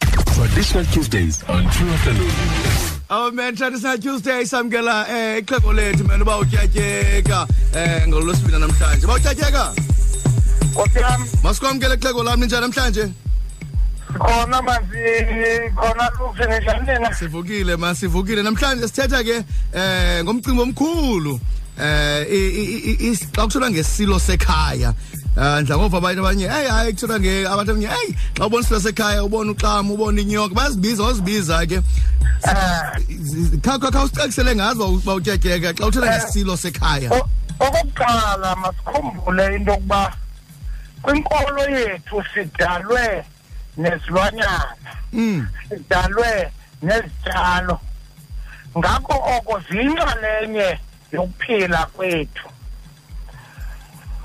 Traditional Tuesdays on True Afternoon. Oh man, Traditional Tuesday samkela eh ixhego lethu man uba utyatyeka eh ngolwesibini namhlanje. Uba utyatyeka? Nkosi yam, Masikwamkele ixhego lam ninjani namhlanje? khona manje khona luhle ninjani nina? Sivukile ma sivukile namhlanje sithetha ke eh ngomcimbi omkhulu eh i- i- i- i- xa kusolwa ngesilo sekhaya um ndlangova abantu abanye eyi hayi kuthiwa nge abantu abanye eyi xa ubona isifo sekhaya ubona uxam ubona inyoka bazibiza ozibiza ke eh. khawusicakisele ngazi uba utyetyeka xa uthetha eh. ngesilo sekhaya okokuqala masikhumbule into yokuba kwinkolo yethu sidalwe nezilwanyana mm. sidalwe nezityalo ngakho oko ziyinxalenye yokuphila kwethu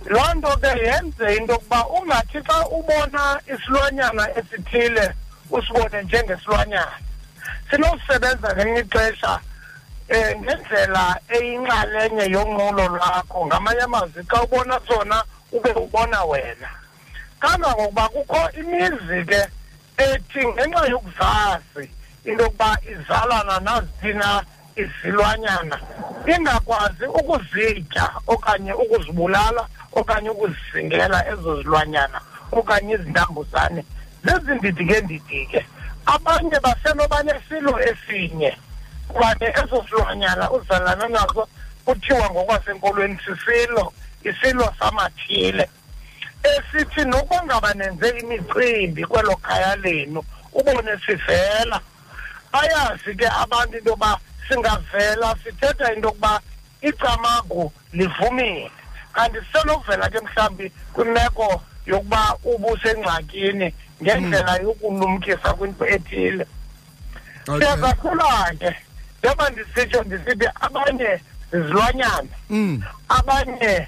loo nto ke yenze into yokuba ungathi xa ubona isilwanyana esithile usibone njengesilwanyana sinokusebenza ngenye ixesha um ngendlela eyinxalenye yonqulo lwakho ngamanye amazwi xa ubona sona ube ubona wena kangangokuba kukho imizi ke ethi ngenxa yokuzazi into yokuba izalana naziphi na izilwanyana ingakwazi ukuzitya okanye ukuzibulala okanye ukuzizingela ezo zilwanyana okanye izintambuzane zezindidi ngendidi ke abanye basenoba nesilo esinye kuba ke ezo silwanyana uzalana nazo kuthiwa ngokwasenkolweni sisilo isilo samathile esithi nokuba ngaba nenze imicimbi kwelo khaya lenu ubone sivela bayazi ke abantu into yokuba singavela sithetha into yokuba icamagu livumile kanti sisenokuvela ke mhlawumbi kwimeko yokuba ubusengxakini ngendlela hmm. yokulumkisa kwinto ethile siyazakhula ke njengoba ndisitsho ndisithi abanye zizilwanyana hmm. abanye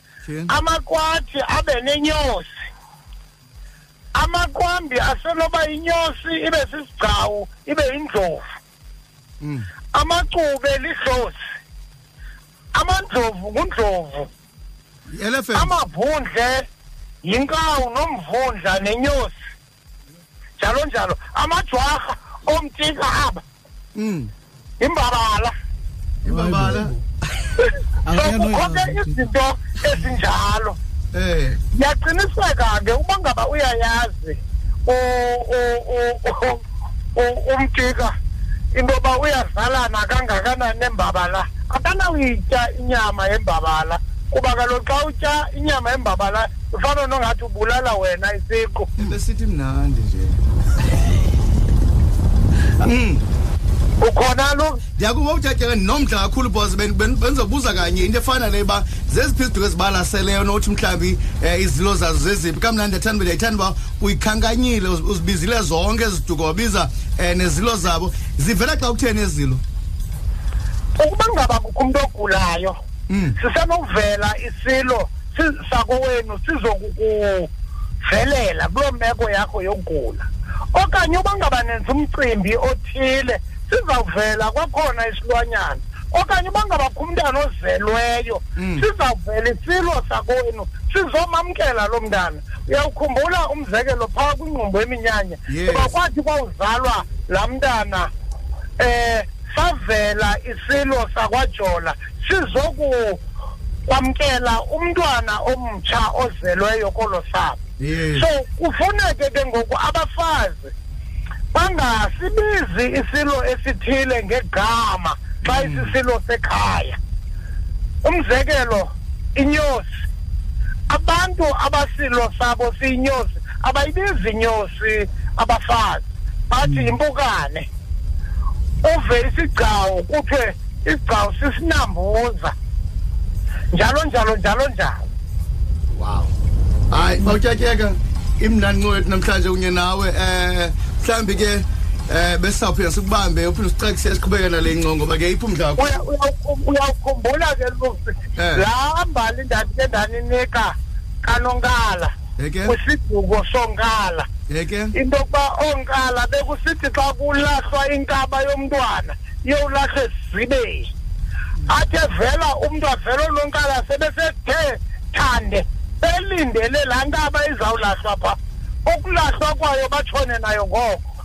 amakwati abe nenyosi amaqwambi asenoba inyosi ibe sisigcawu ibe yindlovu mm. amacube lidlozi amandlovu ngundlovu amabhundle yinkawu nomvundla nenyosi njalo njalo amajwarha omtshisa aba mm. imbabala imbabala sokukhona izinto ezinjalo eh. yaqiniseka ke uba ngaba uyayazi umtika into yoba uyazalana kangakanani nembabala akanawuyitya inyama yembabala kuba kaloku xa utya inyama yembabala ufana nongathi ubulala wena isiqu ebesithi mnandi nje mm. ukhona lo ndiyakuva ujatyeka ndinomdla kakhulu bos bendizobuza kanye into efana le uba zeziphi iziduko ezibalaseleyo nokuthi mhlawumbi um eh, izilo zazo zeziphi kamnandi ndiyathanda uba ndiyayithanda uba uyikhankanyile uzibizile zonke eziduko wabiza um eh, nezilo zabo zivela xa kutheni ezilo ukuba ngaba kukho umntu ogulayo mm. sisenokuvela isilo sakowenu sizokukuvelela kuloo meko yakho yokugula okanye uba ngaba nenza umcimbi othile sizawuvela kwakhona isilwanyana okanye uba ngabakho umntana ozelweyo mm. sizawuvela isilo sakowenu sizomamkela loo mntana uyawukhumbula umzekelo phaa kwingqumbo eminyanya uba kwathi kwawuzalwa laa mntana um savela isilo sakwajola sizoku kwamkela umntwana omtsha ozelweyo kolo sapho so kufuneke ke ngoku abafazi bangasibizi isilo esithile ngegama xa hmm. isisilo sekhaya umzekelo inyosi abantu abasilo sabo siyinyosi abayibizi inyosi abafazi bathi hmm. yimpukane uve isigcawu kuthiwe isigcawu sisinambuza njalo njalo njalo njalo wow hayi mawutyatyeka imnandi ncowethu namhlanje kunye nawe um mhlawumbi ke eh besa phela sikubambe uphinde usicekise esiqhubeke nale ncongo ngoba ke iphumdla uyawukhumbula ke lusi eh. la mbali ndandike ndaninika kanonkala eke kwisiduko sonkala eke into yokuba oonkala bekusithi xa kulahlwa inkaba yomntwana iyowulahlwa esizibeni athi evela umntu avela ononkala sebesethe thande belindele laa nkaba izawulahlwa phaa ukulahlwa kwayo batshone nayo ngoko